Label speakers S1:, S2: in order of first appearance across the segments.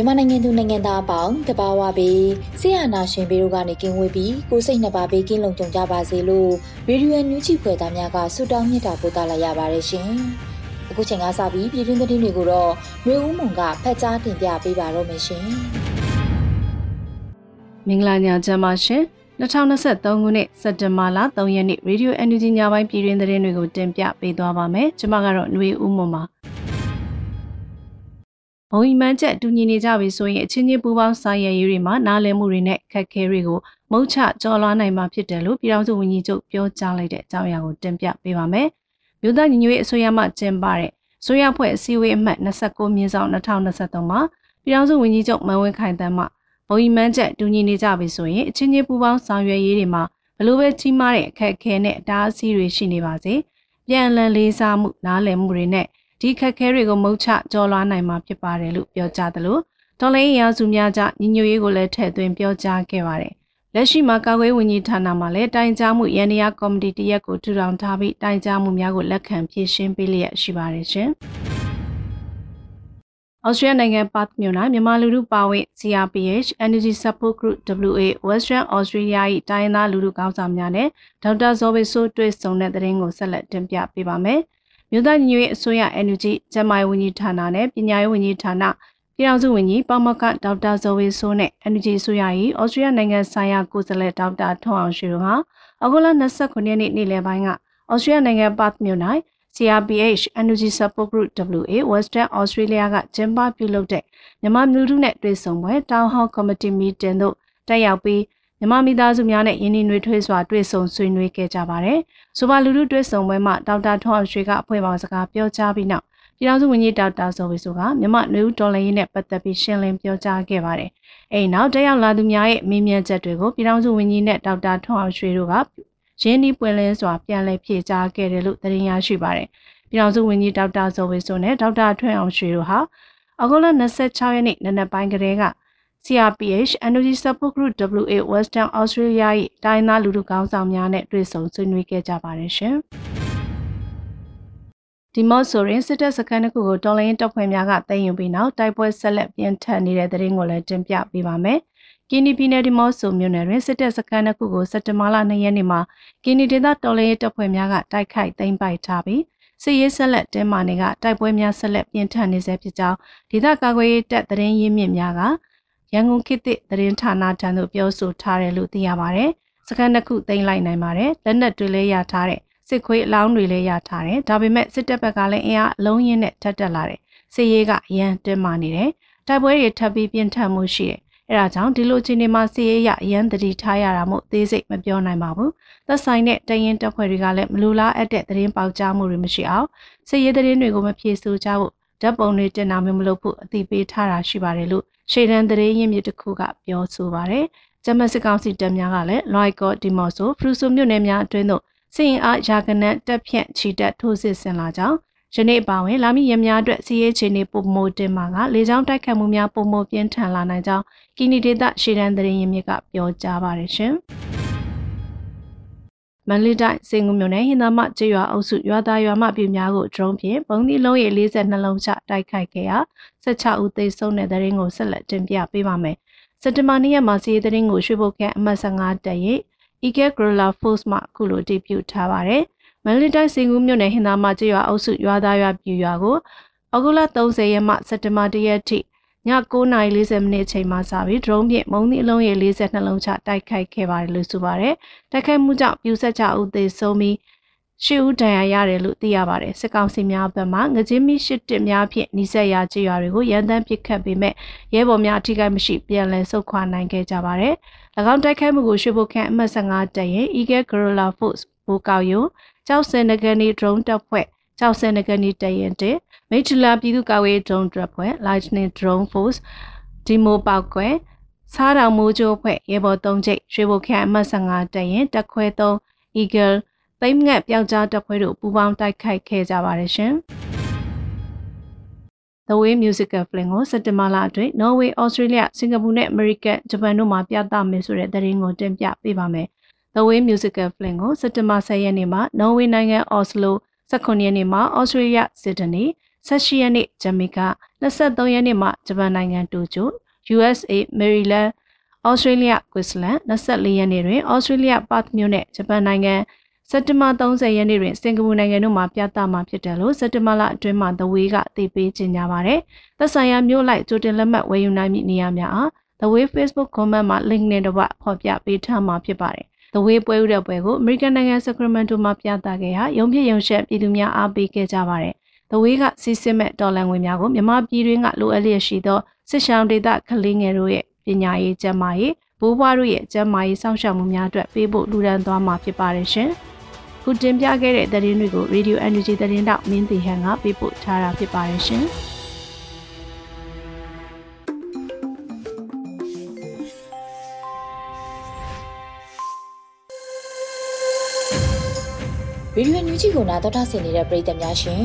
S1: မြန်မာနိုင်ငံသူနိုင်ငံသားအပေါင်းတဘာဝပြီးဆရာနာရှင်ပေတို့ကနေကင်းဝေးပြီးကိုစိတ်နှစ်ပါးဘေးကင်းလုံခြုံကြပါစေလို့ရေဒီယိုညူချီဖွယ်သားများကဆုတောင်းမြတ်တာပို့သလာရပါတယ်ရှင်။အခုချိန်ကစပြီးပြည်တွင်းသတင်းတွေကိုတော့မျိုးဦးမုံကဖတ်ကြားတင်ပြပေးပါတော့မယ်ရှင်။
S2: မင်္ဂလာညချမ်းပါရှင်။2023ခုနှစ်စက်တင်ဘာလ3ရက်နေ့ရေဒီယို NUG ညပိုင်းပြည်တွင်းသတင်းတွေကိုတင်ပြပေးသွားပါမယ်။ကျွန်မကတော့ຫນွေဦးမုံပါ။ ဘုံဤမှန်းချက်တူညီနေကြပြီဆိုရင်အချင်းချင်းပူးပေါင်းဆောင်ရွက်ရေးတွေမှာနားလည်မှုတွေနဲ့ခက်ခဲတွေကိုမုတ်ချကြော်လွှားနိုင်မှာဖြစ်တယ်လို့ပြည်ထောင်စုဝန်ကြီးချုပ်ပြောကြားလိုက်တဲ့အကြောင်းအရာကိုတင်ပြပေးပါမယ်။မြို့သားညီညွတ်ရေးအစိုးရမှကျင်းပတဲ့ဆိုရဖွဲ့အစည်းအဝေးအမှတ်29မြင်းဆောင်2023မှာပြည်ထောင်စုဝန်ကြီးချုပ်မန်ဝင်းခိုင်တန်းမှဘုံဤမှန်းချက်တူညီနေကြပြီဆိုရင်အချင်းချင်းပူးပေါင်းဆောင်ရွက်ရေးတွေမှာဘလို့ပဲကြီးမားတဲ့အခက်အခဲနဲ့အတားအဆီးတွေရှိနေပါစေ။ပြန်လည်လေးစားမှုနားလည်မှုတွေနဲ့ ဒီခက်ခဲတွေကိုမုတ်ချကြော်လွှားနိုင်မှာဖြစ်ပါတယ်လို့ပြောကြားသလိုဒေါ်လာရေးရာစုများကြညီညွတ်ရေးကိုလည်းထည့်သွင်းပြောကြားခဲ့ပါတယ်။လက်ရှိမှာကာကွယ်ဝန်ကြီးဌာနမှလည်းတိုင်ကြားမှုရန်ရာကော်မတီတရက်ကိုထူထောင်ထားပြီးတိုင်ကြားမှုများကိုလက်ခံဖြည့်ရှင်းပေးလျက်ရှိပါတယ်ရှင်။ဩစတြေးလျနိုင်ငံပတ်မြို့၌မြန်မာလူထုပါဝင် CRPH Energy Support Group WA Western Australia ၏တိုင်းသားလူထုကောင်းဆောင်များနဲ့ဒေါက်တာဇော်ဝေဆိုးတွေ့ဆုံတဲ့တဲ့ရင်ကိုဆက်လက်တင်ပြပေးပါမယ်။ မြို့သားညီညွတ်ရေးအစိုးရ NUG ကျန်းမာရေးဝန်ကြီးဌာနနဲ့ပညာရေးဝန်ကြီးဌာနပြည်ထောင်စုဝန်ကြီးပေါမကဒေါက်တာဇော်ဝေဆိုးနဲ့ NUG အစိုးရ၏ဩစတြေးလျနိုင်ငံဆိုင်ရာကိုယ်စားလှယ်ဒေါက်တာထွန်းအောင်ရွှေတို့ဟာအခုလ29ရက်နေ့နေ့လယ်ပိုင်းကဩစတြေးလျနိုင်ငံပတ်မြို့၌ CRPH Energy Support Group WA Western Australia ကကျင်းပပြုလုပ်တဲ့မြန်မာမျိုးထုနဲ့တွေ့ဆုံပွဲ Town Hall Committee Meeting တို့တက်ရောက်ပြီး မြန်မာမိသားစုများနဲ့ယင်းနှွေထွေးစွာတွေ့ဆုံဆွေးနွေးခဲ့ကြပါတယ်။ဆိုပါလူလူတွေ့ဆုံပွဲမှာဒေါက်တာထွန်းအောင်ရွှေကအဖွဲ့ပေါင်းစကားပြောကြားပြီးနောက်ပြည်ထောင်စုဝန်ကြီးဒေါက်တာဇော်ဝေဆိုကမြန်မာနေဦးတော်လှန်ရေးနဲ့ပတ်သက်ပြီးရှင်းလင်းပြောကြားခဲ့ပါတယ်။အဲဒီနောက်တက်ရောက်လာသူများရဲ့မေးမြန်းချက်တွေကိုပြည်ထောင်စုဝန်ကြီးနဲ့ဒေါက်တာထွန်းအောင်ရွှေတို့ကရင်းနှီးပွင့်လင်းစွာပြန်လည်ဖြေကြားခဲ့တယ်လို့သတင်းရရှိပါတယ်။ပြည်ထောင်စုဝန်ကြီးဒေါက်တာဇော်ဝေဆိုနဲ့ဒေါက်တာထွန်းအောင်ရွှေတို့ဟာအခုလ26ရက်နေ့နနက်ပိုင်းကတည်းက CRPH Energy Support Group WA Western Australia ၏တိုင်းသားလူထုကောင်းဆောင်များနဲ့တွေ့ဆုံဆွေးနွေးခဲ့ကြပါတယ်ရှင်။ဒီမော့ဆိုရင်စစ်တပ်စခန်းတစ်ခုကိုတော်လိုင်းတပ်ဖွဲ့များကတိုက်ယူပြီးနောက်တိုက်ပွဲဆက်လက်ပြင်းထန်နေတဲ့တဲ့ရင်ကိုလည်းတင်ပြပေးပါမယ်။ကင်းနီပြည်နယ်ဒီမော့ဆိုမြို့နယ်တွင်စစ်တပ်စခန်းတစ်ခုကိုစက်တဘာလ2ရက်နေ့မှာကင်းနီဒေသတော်လိုင်းတပ်ဖွဲ့များကတိုက်ခိုက်သိမ်းပိုက်ထားပြီးစစ်ရေးဆက်လက်တင်းမာနေကတိုက်ပွဲများဆက်လက်ပြင်းထန်နေဆဲဖြစ်ကြောင်းဒေသကာကွယ်ရေးတပ်သတင်းရင်းမြစ်များက ရန်ကုန်ခေတ်သစ်သတင်းဌာနထံသို့ပြောဆိုထားတယ်လို့သိရပါတယ်။စကန်တစ်ခုသိမ်းလိုက်နိုင်ပါတယ်။လက်နက်တွေလည်းရထားတဲ့စစ်ခွေးအလောင်းတွေလည်းရထားတယ်။ဒါပေမဲ့စစ်တပ်ဘက်ကလည်းအင်အားအလုံးရင်းနဲ့ထပ်တက်လာတယ်။စစ်ရေးကအရန်တင်းမာနေတယ်။တိုက်ပွဲတွေထပ်ပြီးပြင်းထန်မှုရှိတယ်။အဲဒါကြောင့်ဒီလိုအခြေအနေမှာစစ်ရေးရအရန်တတိထားရတာမို့သေးစိတ်မပြောနိုင်ပါဘူး။သက်ဆိုင်တဲ့တရင်တပ်ဖွဲ့တွေကလည်းမလူလားအပ်တဲ့သတင်းပေါက်ကြားမှုတွေမရှိအောင်စစ်ရေးသတင်းတွေကိုမဖြေဆိုကြဖို့ဓာတ်ပုံတွေတင်တာမျိုးမလုပ်ဖို့အသိပေးထားတာရှိပါတယ်လို့ ရှေ့တန်းသတင်းရင်းမြစ်တစ်ခုကပြောဆိုပါတယ်။ဂျမတ်စစ်ကောင်စီတပ်များကလည်းလွိုက်ကော့ဒီမော့ဆိုဖရူဆိုမြို့နယ်များအတွင်းသို့စစ်ရင်အားရာကနက်တက်ဖြန့်ချီတက်ထိုးစစ်ဆင်လာကြောင်းယနေ့ပါဝင်လာမည့်ရများအတွက်စီးရေးချေနေပုံမိုတင်မှာကလေကြောင်းတိုက်ခတ်မှုများပုံမိုပြင်းထန်လာနိုင်ကြောင်းကီနီဒေတာရှေ့တန်းသတင်းရင်းမြစ်ကပြောကြားပါတယ်ရှင်။ မန္တလေးတိုင်းစင်ကူမြို့နယ်ဟင်သာမကျေးရွာအုပ်စုရွာသားရွာမပြည်များကို drone ဖြင့်ပုံသီးလုံးရေ42လုံးချတိုက်ခိုက်ခဲ့ရာ16ဦးသေဆုံးတဲ့တဲ့ရင်ကိုဆက်လက်တင်ပြပေးပါမယ်။စက်တဘာနေ့ရက်မှာစီးတဲ့ရင်ကိုရွှေဘုတ်ခန့်အမှတ်15တက်ရဲ့ Eagle Gorilla Force မှအခုလိုတည်ပြုထားပါတယ်။မန္တလေးတိုင်းစင်ကူးမြို့နယ်ဟင်သာမကျေးရွာအုပ်စုရွာသားရွာပြည်ရွာကိုဩဂုတ်လ30ရက်မှစက်တင်ဘာ1ရက်ထိည 9:40မိနစ်အချိန်မှစပြီး drone ဖြင့်မုံသီးအလုံးရေ42လုံးချတိုက်ခိုက်ခဲ့ပါတယ်လို့ဆိုပါတယ်။တိုက်ခိုက်မှုကြောင့်ပြူဆက်ချဦးသေးဆုံးပြီးရှစ်ဦးဒဏ်ရာရတယ်လို့သိရပါတယ်စစ်ကောင်စီများဘက်မှငကြင်းမီရှစ်တစ်များဖြင့်နှိစက်ရာကြေးရွာတွေကိုရန်တမ်းပစ်ခတ်ပေမဲ့ရဲဘော်များအထိကိမရှိပြန်လည်ဆုတ်ခွာနိုင်ခဲ့ကြပါတယ်၎င်းတိုက်ခိုက်မှုကိုရွှေဘုတ်ခန့်အမှတ်15တပ်ရင် Eagle Guerrilla Force ဘူကောက်ယုံကျောက်စင်နဂနီ drone တပ်ဖွဲ့ ကျောက်စင်နဂနီတပ်ရင်တမိထလာပြည်သူ့ကာကွယ် drone တပ်ဖွဲ့ Lightning Drone Force ဒီမိုပောက်ကွယ်စားတော်မူကျိုးဖွဲ့ရေဘော်3ချိတ်ရွှေဘုတ်ခန့်အမှတ်15တပ်ရင်တက်ခွဲ3 Eagle သိမ်းငက်ပြောက်ကြားတပ်ဖွဲ့တို့ပူးပေါင်းတိုက်ခိုက်ခဲ့ကြပါတယ်ရှင်။ The Way Musical Film ကိုစက်တင်ဘာလအတွင်း Norway, Australia, Singapore နဲ့ America, Japan တို့မှာပြသမယ်ဆိုတဲ့သတင်းကိုတင်ပြပေးပါမယ်။ The Way Musical Film ကိုစက်တင်ဘာ10ရက်နေ့မှာ Norway နိုင်ငံ Oslo, 19ရက်နေ့မှာ Australia, Sydney, 18ရက်နေ့ Jamaica, 23ရက်နေ့မှာဂျပန်နိုင်ငံတိုကျို USA, Maryland, Australia, Queensland 24ရက်နေ့တွင် Australia, Perth မြို့နဲ့ဂျပန်နိုင်ငံစက်တင်ဘာ30ရက်နေ့တွင်စင်ကာပူနိုင်ငံတို့မှပြသမှာဖြစ်တယ်လို့စက်တင်ဘာလအတွင်းမှာ The Way ကသိပေးကြေညာပါတယ်။သက်ဆိုင်ရာမြို့လိုက်ကြိုတင်လက်မှတ်ဝယ်ယူနိုင်မည့်နေရာများအား The Way Facebook comment မှာ link နဲ့တကွဖော်ပြပေးထားမှာဖြစ်ပါတယ်။ The Way ပွဲဥတဲ့ပွဲကို American နိုင်ငံ Sacramento မှာပြသခဲ့ရာရုံဖြစ်ရုံရှက်ပြည်သူများအားပေးခဲ့ကြပါတယ်။ The Way ကစီစစ်မဲ့တော်လန်ငွေများကိုမြန်မာပြည်တွင်းကလိုအပ်လျက်ရှိသောစစ်ရှောင်းဒေသကလေးငယ်တို့ရဲ့ပညာရေးကျန်းမာရေးဘိုးဘွားတို့ရဲ့ကျန်းမာရေးစောင့်ရှောက်မှုများအတွက်ပေးဖို့လူဒန်းသွားမှာဖြစ်ပါတယ်ရှင်။ခုတင်ပြခဲ့တဲ့သတင်းတွေကို Radio Energy သတင်းတောက်မင်းတီဟန်ကပေးပို့ထားတာဖြစ်ပါတယ်ရှင်။
S1: ဗီဒီယိုညူးချီကိုနားတော်တာဆင်နေတဲ့ပရိသတ်များရှင်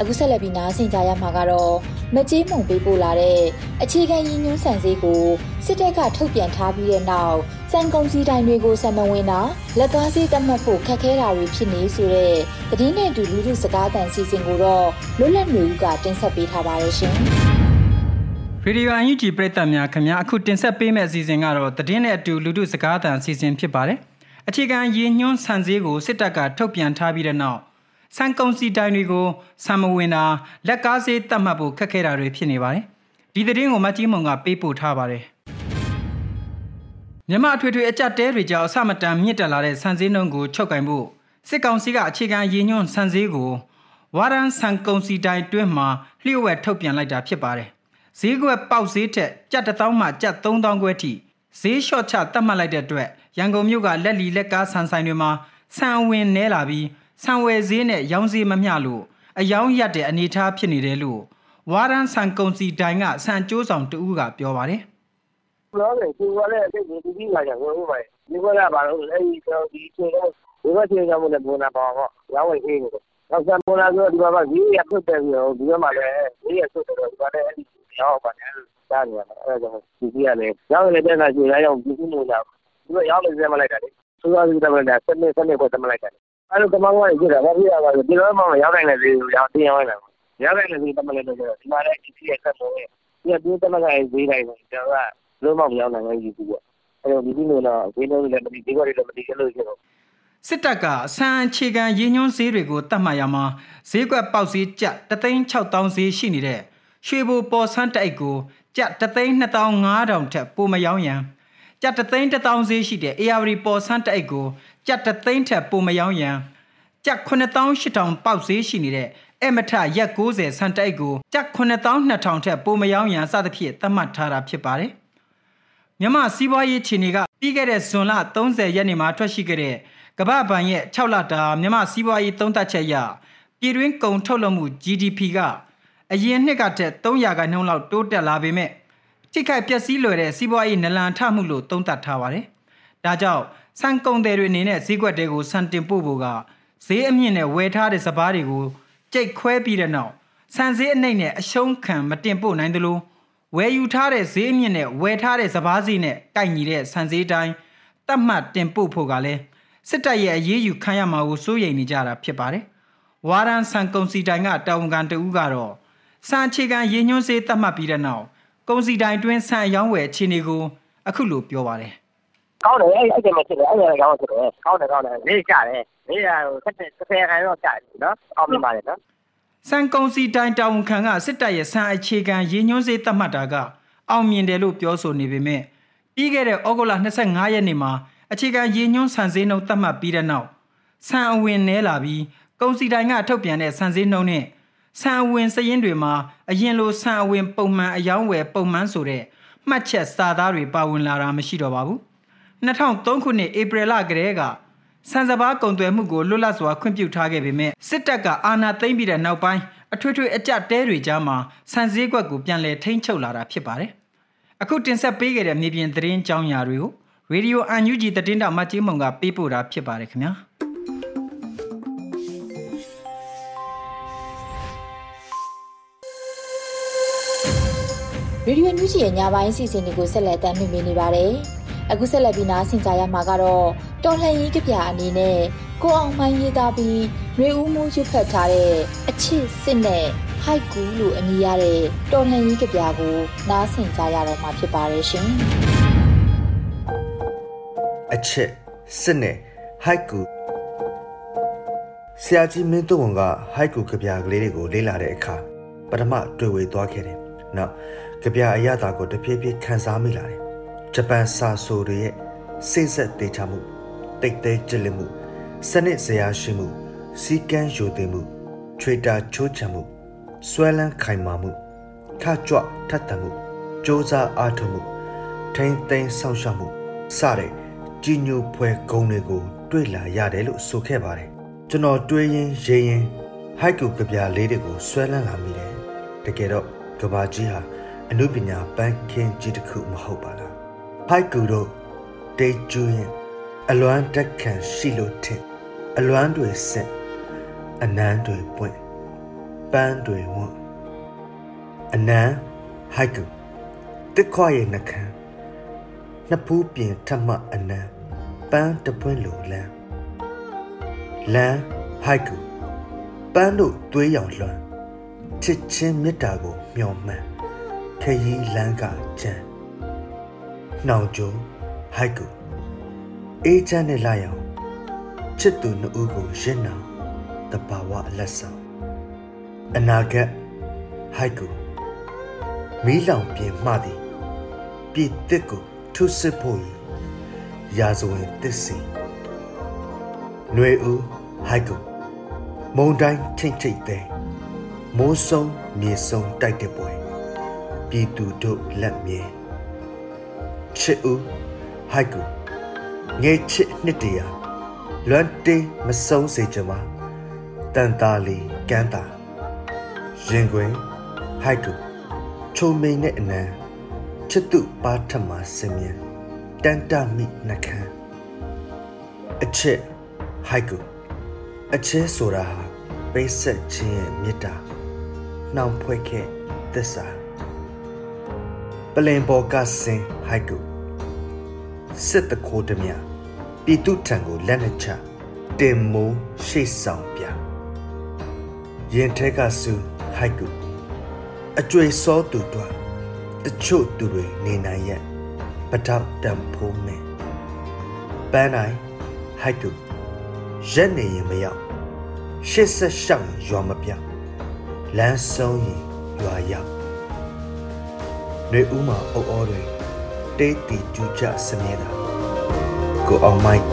S1: အခုဆက်လက်ပြီးနားဆင်ကြရမှာကတော့မကြေးမုံပေးပို့လာတဲ့အခြေခံရည်ညွှန်းဆန်စေးကိုစစ်တပ်ကထုတ်ပြန်ထားပြီးတဲ့နောက်စံကုန်စည်တိုင်းတွေကိုစံမဝင်တာလက်ကားစေးတတ်မှတ်ဖို့ခက်ခဲတာတွေဖြစ်နေဆိုတဲ့သတင်းနဲ့အတူလူထုစကားသံစီစဉ်ကိုတော့လွတ်လပ်နေဦးကတင်ဆက်ပေးထားပါတယ်ရှင်
S3: ရေဒီယိုအန်ယူဂျီပရိသတ်များခင်ဗျာအခုတင်ဆက်ပေးမယ့်အစီအစဉ်ကတော့သတင်းနဲ့အတူလူထုစကားသံအစီအစဉ်ဖြစ်ပါတယ် အခြေခံရည်ညွှန်းဆန်စည်းကိုစစ်တပ်ကထုတ်ပြန်ထားပြီးတဲ့နောက်စံကုန်စီတိုင်းတွေကိုစံမဝင်တာလက်ကားစေးတတ်မှတ်ဖို့ခက်ခဲတာတွေဖြစ်နေပါတယ်ဒီသတင်းကိုမကြီးမုံကပေးပို့ထားပါတယ်မြန်မာအထွေထွေအကြက်တဲတွေကြောင့်အဆမတန်မြင့်တက်လာတဲ့စံစည်းနှုန်းကိုချုပ်ကင်ဖို့စစ်ကောင်စီကအခြေခံရည်ညွှန်းစံစည်းကိုဝါရန်စံကုန်စီတိုင်းတွင်းမှာလျှို့ဝှက်ထုတ်ပြန်လိုက်တာဖြစ်ပါတယ်ဈေးကွက်ပေါက်ဈေးထက်ကြက်တစ်သောင်းမှကြက်သုံးသောင်းခွဲထိဈေးလျှော့ချသတ်မှတ်လိုက်တဲ့အတွက် ရန်ကုန်မြို့ကလက်လီလက်ကားဆန်ဆိုင်တွေမှာဆန်ဝင်နဲလာပြီးဆံဝယ်ဈေးနဲ့ရောင်းဈေးမမျှလို့အယောင်းရက်တဲ့အနေအထားဖြစ်နေတယ်လို့ဝါရန်ဆန်ကုန်စီတိုင်ကဆန်ကျိုးဆောင်တူကပြောပါတယ်။
S4: ပြောတယ်ဒီကလည်းအဲ့ဒီဒီကြီးလာကြဝင်ဦးပါဒီကလည်းဘာလို့အဲ့ဒီဒီချင်းတော့ဒီကချင်းကမလည်းဘုံနာပါပေါ့ရောင်းဝယ်အေးနေတယ်။နောက်ဆန်ဘုံနာဆိုဒီမှာကဈေးရဖွတ်တယ်ပြီးတော့ဒီမှာလည်းဈေးရဆွတ်တယ်ဒီမှာလည်းအဲ့ဒီရောင်းပါတယ်ကြားနေရတယ်အဲ့ဒါကြောင့်ဒီကြီးကလည်းရောင်းနေတဲ့တဲ့ကကျရအောင်ဒီကြီး လို့လာဒီကရောင်းနေစမ်းမလိုက်တာလေ။ဆိုတော့ဒီတမန်ကစနေစနေကိုတမန်လိုက်တာအဲ့လိုကမောင်းဝိုင်းကြည့်တာဘာဖြစ်ရပါလဲဒီလိုမှမရောက်နိုင်တဲ့ဈေးကိုရောက်တင်ရောက်လာရောက်နိုင်တဲ့ဈေးတမလဲတော့ဒီမှာလည်းဒီရဲ့ဆက်လို့ဒီကဒီတမကဈေးတိုင်းကိုကျွန်တော်ကလုံးမမရောက်နိုင်ဘူးကြီးပေါ့အဲ့တော့ဒီလိုတော့ဈေးလုံးလည်းမသိဒီကလည်းမသိကြလို့ရှိတော့
S3: စစ်တပ်ကဆန်အခြေခံရည်ညွှန်းဈေးတွေကိုတတ်မှတ်ရမှာဈေးကွက်ပေါက်ဈေးကျပ်36000ဈေးရှိနေတဲ့ရွှေဘိုပေါ်ဆန်းတိုက်ကိုကျပ်32500ထက်ပိုမရောင်းရန် ကျပ်31000ဈေးရှိတဲ့ AR ပေါ်ဆန်းတိုက်ကိုကြက်တသိန်းထက်ပိုမရောင်းရန်ကြက်9800ပေါက်ဈေးရှိနေတဲ့အမထရက်90စံတိုက်ကိုကြက်9200ထက်ပိုမရောင်းရန်စသဖြင့်သတ်မှတ်ထားတာဖြစ်ပါတယ်။မြန်မာစီးပွားရေးခြေနေကပြီးခဲ့တဲ့ဇွန်လ30ရက်နေ့မှာထွက်ရှိခဲ့တဲ့ကမ္ဘာ့ဘဏ်ရဲ့6လတာမြန်မာစီးပွားရေးသုံးသပ်ချက်အရပြည်တွင်းကုန်ထုတ်လုပ်မှု GDP ကအရင်နှစ်ကထက်300ခန့်နှုန်းလောက်တိုးတက်လာပေမဲ့ ထိခိုက်ပျက်စီးလွယ်တဲ့စီးပွားရေးနလန်ထမှုလို့သုံးသပ်ထားပါတယ်။ဒါကြောင့်ဆန်ကုန်တယ်တွေအနေနဲ့ဈေးကွက်တွေကိုဆန်တင်ပို့ဖို့ကဈေးအမြင့်နဲ့ဝယ်ထားတဲ့စပားတွေကိုကြိတ်ခွဲပြီးတဲ့နောက်ဆန်ဈေးအနှိမ့်နဲ့အရှုံးခံမတင်ပို့နိုင်သလိုဝယ်ယူထားတဲ့ဈေးအမြင့်နဲ့ဝယ်ထားတဲ့စပားဈေးနဲ့ကိုက်ညီတဲ့ဆန်ဈေးတိုင်းတတ်မှတ်တင်ပို့ဖို့ကလည်းစစ်တပ်ရဲ့အရေးယူခံရမှာကိုစိုးရိမ်နေကြတာဖြစ်ပါတယ်။ဝါရန်ဆန်ကုန်စီတိုင်ကတာဝန်ခံတဦးကတော့ဆန်အခြေခံရည်ညွှန်းစေးတတ်မှတ်ပြီးတဲ့နောက် ကုန်စီတိုင်တွင်းဆန်အယောင်းဝယ်အခြေအနေကိုအခုလိုပြောပါတယ်။
S4: ကောင်းတယ်အဲ့အဲ့ဒီမှာဖြစ်တယ်အဲ့ဒီကောင်းဖြစ်တယ်ကောင်းတယ်ကောင်းတယ်လေးကြတယ်လေးရဟိုဆက်ဆက်ဆယ်ခိုင်တော့ကြတယ်နော်ကောင်းပြီပါတယ်နော်
S3: စံကုံစီတိုင်းတာဝန်ခံကစစ်တပ်ရဲ့စံအခြေခံရည်ညွှန်းစေးသတ်မှတ်တာကအောင်မြင်တယ်လို့ပြောဆိုနေပေမဲ့ပြီးခဲ့တဲ့ဩဂုတ်လ25ရက်နေ့မှာအခြေခံရည်ညွှန်းစံစည်းနှုန်းသတ်မှတ်ပြီးတဲ့နောက်စံအဝင်နဲလာပြီးကုံစီတိုင်းကထုတ်ပြန်တဲ့စံစည်းနှုန်းနဲ့ စံအဝင်စည်ရင်းတွေမှာအရင်လိုစံအဝင်ပုံမှန်အယောင်းဝယ်ပုံမှန်ဆိုတဲ့မှတ်ချက်စာသားတွေပါဝင်လာတာမရှိတော့ပါဘူး2003ခုနှစ်ဧပြီလကတည်းကစံစဘာကုံသွယ်မှုကိုလွတ်လပ်စွာခွင့်ပြုထားခဲ့ပေမဲ့စစ်တပ်ကအာဏာသိမ်းပြီးတဲ့နောက်ပိုင်းအထွေထွေအကြတဲတွေကြားမှာစံစည်းကွက်ကိုပြန်လည်ထိန်းချုပ်လာတာဖြစ်ပါတယ်။အခုတင်ဆက်ပေးခဲ့တဲ့မြေပြင်သတင်းကြောင်းရာတွေကိုရေဒီယိုအန်ယူဂျီသတင်းတောက်မတ်ကြီးမုံကပေးပို့တာဖြစ်ပါတယ်ခင်ဗျာ။
S1: ရေဒီယိုညူးချီရဲ့ညပိုင်းစီစဉ်တွေကိုဆက်လက်တင်ပြနေပါတယ်။အခုဆက်လက်ပြီးနားဆင်ကြရမှာကတော့တော်လှန်ရေးကြပြအနေနဲ့ကိုအောင်မိုင်းရေးသားပြီးရွေဦးမှုရွတ်ဖတ်ထားတဲ့အချစ်စစ်နဲ့ဟိုက်ကူလို့အမည်ရတဲ့တော်လှန်ရေးကြပြကိုနားဆင်ကြရတော့မှာဖြစ်ပါတယ်ရှင်။
S5: အချက်စစ်နဲ့ဟိုက်ကူဆရာကြီးမင်းတုံဝန်ကဟိုက်ကူကြပြကလေးတွေကိုလေ့လာတဲ့အခါပထမတွေ့ဝေသွားခဲ့တယ်။ နောက်ကြပြအရသာကိုတဖြည်းဖြည်းခန်းစားမိလာတယ်။ဂျပန်စာဆိုတွေရဲ့စိတ်ဆက်တေချမှုတိတ်တဲကြည်လင်မှုစနစ်ဇရာရှိမှုစီကန်းယူတင်မှုထွေတာချိုးချံမှုဆွဲလန်းခိုင်မာမှုခကြွထက်သန်မှုစ조사အားထုတ်မှုထိမ့်သိမ်းဆောင်ရှောက်မှုစတဲ့ကြီးညိုဖွဲဂုံတွေကိုတွေ့လာရတယ်လို့ဆိုခဲ့ပါတယ်ကျွန်တော်တွေးရင်းရေးရင်းဟိုက်ကူကပြလေးတွေကိုဆွဲလန်းလာမိတယ်တကယ်တော့ ကဘာကြီးဟာအနုပညာပန်းခင်းကြီးတစ်ခုမဟုတ်ပါလားဟိုက်ကူတို့တေးကျူးရင်အလွမ်းတက်ခံရှိလို့ထင်အလွမ်းတွေစင်အနန်းတွေပွင့်ပန်းတွေဝွန့်အနန်းဟိုက်ကူတစ်ခွရဲ့နှခမ်းနှစ်ဖူးပြင်ထပ်မှအနန်းပန်းတပွင့်လိုလန်းလန်းဟိုက်ကူပန်းတို့သွေးရောင်လွှမ်း ချစ်ချင်းမေတ္တာကိုမျှော်မှန်းခရီးလန်းကကြံနှောင်ကြုံဟိုက်ကူအေးချမ်းနဲ့လာရောင်ချစ်သူနှစ်ဦးကိုရင့်နောင်တဘာဝလက်ဆောင်အနာဂတ်ဟိုက်ကူမီးလောင်ပြင်မှသည်ပြည်တစ်ကိုထုစစ်ဖို့ဤရာဇဝင်တစ္စီຫນွေဦးဟိုက်ကူမုံတိုင်းထိတ်ထိတ်တဲ့ မိုးဆုံးမြေဆုံးတိုက်တဲ့ပွဲပြည်သူတို့လက်မြဲချစ်ဦးဟိုက်ကူငယ်ချစ်နှစ်တရာလွမ်းတေးမဆုံးစေချင်ပါတန်တာလီကန်းတာရင်ခွင်ဟိုက်ကူချုံမိန်နဲ့အနံချစ်သူပါထမစင်မြန်တန်တမိနှခမ်းအချစ်ဟိုက်ကူအချစ်ဆိုတာဟာပိတ်ဆက်ခြင်းရဲ့မေတ္တာ နှောင်ဖွဲ့ခဲ့သစ္စာပလင်ပေါ်ကစင်ဟိုက်ကူစစ်တခိုးတမြပြည်သူထံကိုလက်နဲ့ချတင်မိုးရှေ့ဆောင်ပြရင်ထဲကဆူဟိုက်ကူအကျွေစောသူတို့တချို့သူတွေနေနိုင်ရဲ့ပတောက်တံဖိုးမယ်ပန်းနိုင်ဟိုက်ကူရက်နေရင်မရောက်ရှစ်ဆက်ရှောက်ရင်ရွာမပြောက် လမ်းဆုံးရင်ရွာရောက်နေဦးမှာအုပ်အောတွေတေးတီကျူးကြစမြဲတာကိုအောင်မိုက်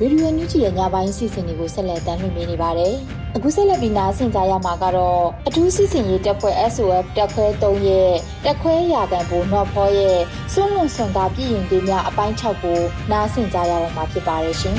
S1: ရေဒီယိုညူချီရဲ့ညပိုင်းစီစဉ်တွေကိုဆက်လက်တင်ပြနေပါတယ်။ အခုဆက်လက်ပြီးနားဆင်ကြရမှာကတော့အထူးစီစဉ်ရေးတပ်ဖွဲ့ SOF တပ်ခွဲ3ရဲ့တပ်ခွဲရာခံဘူနော်ဖောရဲ့စွန့်လွန်စွန်သားပြည်ရင်တွေများအပိုင်း6ကိုနားဆင်ကြရတော့မှာဖြစ်ပါတယ်ရှင်။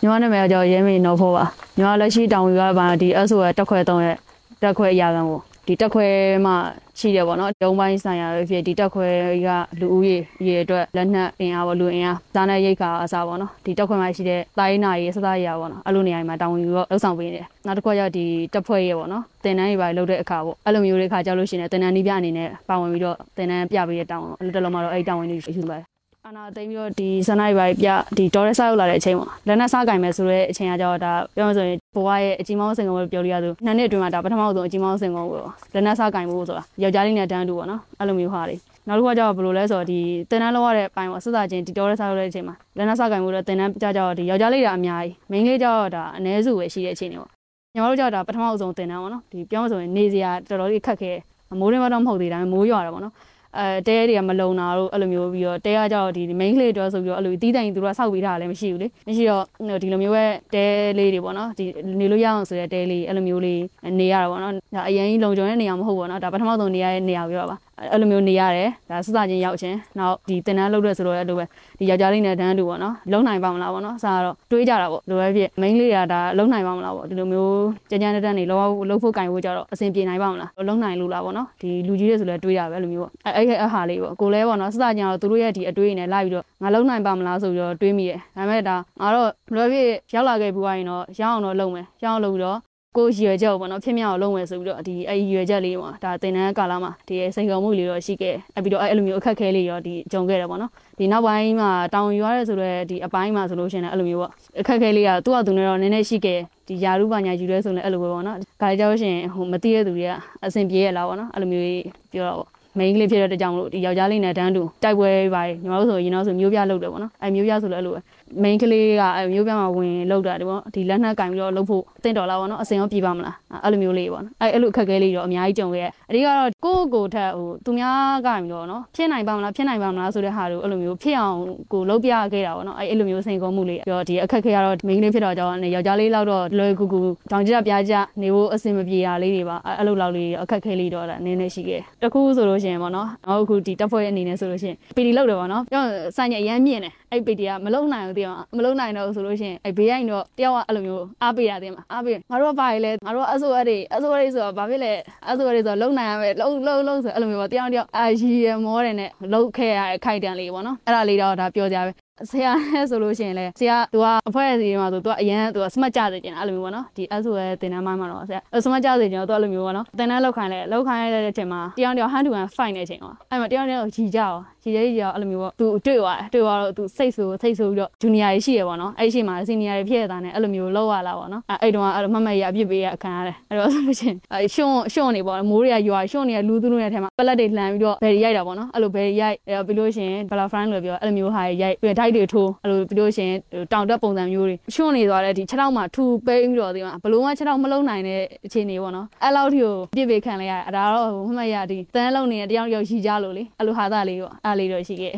S6: ညီမနာမည်ကတော့ရဲမင်းနော်ဖို့ပါညီမလက်ရှိတောင်ယူရပါဒီ SOS တက်ခွဲ3ရဲ့တက်ခွဲအရာခံကို ဒီတက်ခွဲမှရှိတယ်ပေါ့နော်ဒုံပိုင်းဆိုင်ရာပဲဖြစ်ဒီတက်ခွဲကလူဦးရေရေအတွက်လက်နက်အင်အားပေါ့လူအင်အားစားနဲ့ရိတ်ခါအစားပေါ့နော်ဒီတက်ခွဲမှာရှိတဲ့တိုင်းနာရီစသရပေါ့နော်အဲ့လိုနေရာမှာတောင်ယူတော့လှုပ်ဆောင်ပေးနေတယ်နောက်တစ်ခုကကျဒီတက်ဖွဲ့ရေပေါ့နော်တင်တန်းတွေပါလုပ်တဲ့အခါပေါ့အဲ့လိုမျိုးတွေခါကြောက်လို့ရှိရင်တင်တန်းနီးပြအနေနဲ့ပါဝင်ပြီးတော့တင်တန်းပြပေးတဲ့တောင်းအဲ့လိုတလုံးမှတော့အဲ့တောင်းဝင်တွေယူပါတယ် အာနာသိမ်းပြီးတော့ဒီဇန်နဝါရီပိုင်းပြဒီဒေါ်ရဲစားရောက်လာတဲ့အချိန်ပေါ့လက်နက်စားကင်မယ်ဆိုတော့အချိန်ကကြောဒါပြောမှဆိုရင်ဘဝရဲ့အကြီးမောင်းစင်ကုန်းကိုပြောလို့ရသူနှစ်နှစ်အတွင်းမှာဒါပထမဆုံးအကြီးမောင်းစင်ကုန်းကိုလက်နက်စားကင်ဖို့ဆိုတာယောက်ျားလေးနဲ့တန်းတူပေါ့နော်အဲ့လိုမျိုးဟာတွေနောက်တစ်ခုကကြောဘယ်လိုလဲဆိုတော့ဒီတင်တန်းလောက်ရတဲ့အပိုင်းပေါ့ဆက်စားချင်းဒီဒေါ်ရဲစားရောက်တဲ့အချိန်မှာလက်နက်စားကင်ဖို့တော့တင်တန်းကြကြောဒီယောက်ျားလေးတွေအများကြီးမိန်းကလေးကြောဒါအ ਨੇ စုပဲရှိတဲ့အချိန်တွေပေါ့ညီမတို့ကြောဒါပထမဆုံးတင်တန်းပေါ့နော်ဒီပြောမှဆိုရင်နေစရာတော်တော်လေးခက်ခဲမိုးရင်းမတော့မဟုတ်သေးဒါပေမဲ့မိုးရွာတာပေါ့နော် အဲတဲတွေကမလုံတာတို့အဲ့လိုမျိုးပြီးတော့တဲကကြောက်ဒီ main ကလေးတော့ဆိုပြီးတော့အဲ့လိုတီးတိုင်သူတို့ကစောက်ပြီးထားတာလည်းမရှိဘူးလေမရှိတော့ဒီလိုမျိုးပဲတဲလေးတွေပေါ့နော်ဒီနေလို့ရအောင်ဆိုတဲ့တဲလေးအဲ့လိုမျိုးလေးနေရတာပေါ့နော်ဒါအရင်ကြီးလုံခြုံတဲ့နေရာမဟုတ်ပေါ့နော်ဒါပထမဆုံးနေရတဲ့နေရာပြောပါ အဲ့လိုမျိုးနေရတယ်ဒါစစချင်းရောက်ချင်းနောက်ဒီတင်တန်းလုပ်တဲ့ဆိုတော့အဲ့လိုပဲဒီယောက်ျားလေးနဲ့တန်းတူပေါ့နော်လုံနိုင်ပါမလားပေါ့နော်အစားတော့တွေးကြတာပေါ့လိုပဲဖြစ် main လေးကဒါလုံနိုင်ပါမလားပေါ့ဒီလိုမျိုးကြမ်းကြမ်းတက်တက်နေလောလှုပ်ဖို့ကင်ဖို့ကြတော့အဆင်ပြေနိုင်ပါမလားလုံနိုင်လို့လားပေါ့နော်ဒီလူကြီးတွေဆိုလဲတွေးရပဲအဲ့လိုမျိုးပေါ့အဲ့အဲ့အဟာလေးပေါ့ကိုလဲပေါ့နော်စစချင်းတော့သူတို့ရဲ့ဒီအတွေးနဲ့လိုက်ပြီးတော့ငါလုံနိုင်ပါမလားဆိုပြီးတော့တွေးမိတယ်ဒါပေမဲ့ဒါငါတော့လိုပဲဖြစ်ရောက်လာခဲ့ပြီးသွားရင်တော့ရအောင်တော့လုံမယ်ရအောင်လုပ်ပြီးတော့ ကိုရွယ်ချက်ပေါ့နော်ဖြစ်မြောက်အောင်လုပ်မယ်ဆိုပြီးတော့ဒီအဲ့ရွယ်ချက်လေးပေါ့ဒါတင်တန်းကာလမှာဒီစိန်ခေါ်မှုလေးတော့ရှိခဲ့အဲ့ပြီးတော့အဲ့လိုမျိုးအခက်ခဲလေးရောဒီကြုံခဲ့တယ်ပေါ့နော်ဒီနောက်ပိုင်းမှာတောင်ယူရတဲ့ဆိုတော့ဒီအပိုင်းမှာဆိုလို့ရှိရင်အဲ့လိုမျိုးပေါ့အခက်ခဲလေးကသူ့အတူနဲ့တော့နည်းနည်းရှိခဲ့ဒီယာရုပါညာယူရဲဆိုလည်းအဲ့လိုပဲပေါ့နော်ခါကြလို့ရှိရင်ဟိုမသိတဲ့သူတွေကအဆင်ပြေရလားပေါ့နော်အဲ့လိုမျိုးပြောတော့ပေါ့မိန်းကလေးဖြစ်တဲ့ကြောင့်မလို့ဒီယောက်ျားလေးနဲ့တန်းတူတိုက်ပွဲပါညီမတို့ဆိုရင်တော့ဆိုမျိုးပြလောက်တယ်ပေါ့နော်အဲမျိုးပြဆိုလည်းအဲ့လိုပဲ မိန်းကလေးကအဲမျိုးပြမှာဝင်လောက်တာဒီပေါ့ဒီလက်နှက်ကင်ပြီးတော့လှုပ်ဖို့တင့်တော်လာပေါ့နော်အစင်ရောပြေးပါမလားအဲ့လိုမျိုးလေးပေါ့နော်အဲအဲ့လိုအခက်အခဲလေးတော့အများကြီးကြုံခဲ့အဓိကတော့ကိုယ့်ကိုယ်ထက်ဟိုသူများကပြီးတော့နော်ဖြစ်နိုင်ပါမလားဖြစ်နိုင်ပါမလားဆိုတဲ့ဟာတွေကိုအဲ့လိုမျိုးဖြစ်အောင်ကိုလှုပ်ပြခဲ့တာပေါ့နော်အဲအဲ့လိုမျိုးစိန်ခေါ်မှုလေးပြီးတော့ဒီအခက်အခဲကတော့မိန်းကလေးဖြစ်တော့ကြောင်းယောက်ျားလေးလောက်တော့လွယ်ကူကူတောင်ကြပြကြနေဖို့အဆင်မပြေတာလေးတွေပါအဲ့လိုလောက်လေးအခက်အခဲလေးတော့နည်းနည်းရှိခဲ့တခုဆိုလို့ရှိရင်ပေါ့နော်နောက်အခုဒီတက်ဖွဲ့အနေနဲ့ဆိုလို့ရှိရင်ပီတီလောက်တယ်ပေါ့နော်ပြောဆိုင်ရအရမ်းမြင့်တယ်အဲ့ပီတီကမလုံနိုင်ဘူးတည်အောင်မလုံနိုင်တော့ဆိုလို့ရှိရင်အဲ့ဘေးရိုင်းတော့တယောက်ကအဲ့လိုမျိုးအားပေးတာတင်မှာအားပေးငါတို့ကဘာလဲငါတို့ကအဆိုအရေအဆိုအရေဆိုတော့ဘာဖြစ်လဲအဆိုအရေဆိုတော့လုံနိုင်ရမယ်လုံလုံလုံဆိုအဲ့လိုမျိုးပေါ့တယောက်တယောက်အာရီရမောတယ်နဲ့လုံခဲ့ရတဲ့ခိုက်တန်လေးပေါ့နော်အဲ့ဒါလေးတော့ဒါပြောကြပဲ ဆရာနဲ့ဆိုလို့ရှိရင်လည်းဆရာသူကအဖွဲအစည်းမှာဆိုသူကအရန်သူကစမတ်ကြစေချင်အဲ့လိုမျိုးပေါ့နော်ဒီ SO ရဲ့တင်တန်းမိုင်းမှာတော့ဆရာစမတ်ကြစေချင်တော့သူအဲ့လိုမျိုးပေါ့နော်တင်တန်းလောက်ခိုင်းလဲလောက်ခိုင်းရတဲ့အချိန်မှာတယောက်တယောက် hand to hand fight နေတဲ့အချိန်ပေါ့အဲ့မှာတယောက်တယောက်ကြီးကြအောင်ကြီးကြီးကြီးအောင်အဲ့လိုမျိုးပေါ့သူတွေ့သွားတယ်တွေ့သွားတော့သူစိတ်ဆိုစိတ်ဆိုပြီးတော့ junior ကြီးရှိရပေါ့နော်အဲ့ရှိမှာ senior ကြီးဖြစ်ရတာနဲ့အဲ့လိုမျိုးလောက်ရလာပေါ့နော်အဲ့တုန်းကအဲ့လိုမမရအပြစ်ပေးရအခန်းရတယ်အဲ့တော့ဆိုလို့ရှိရင်အဲ့ရှွန့်ရှွန့်နေပေါ့မိုးတွေကရွာရှွန့်နေလူသူလူနေတဲ့ထဲမှာပလက်တွေလှန်ပြီးတော့ဘယ်ရိုက်တာပေါ့နော်အဲ့လိုဘယ်ရိုက်အဲ့ပြီးလို့ရှိရင် bala friend လို့ပြောအဲ့လိုမျိုးဟာရိုက်ပြီးတော့ diet တွေထိုးအဲ့လိုပြီးလို့ရှိရင်တောင်တက်ပုံစံမျိုးတွေရှွန့်နေသွားတဲ့ဒီခြေထောက်မှာထူပိန်းပြီးတော့ဒီမှာဘလုံးကခြေထောက်မလုံးနိုင်တဲ့အခြေအနေပေါ့နော်အဲ့လောက်ထိကိုပြစ်ပေးခံလိုက်ရတယ်အဲ့ဒါတော့မမရဒီတန်းလုံးနေတဲ့တယောက်ယောက်ရှိကြလို့လေအဲ့လိုဟာသားလေးပေါ့အဲ့လေးတော့ရှိခဲ့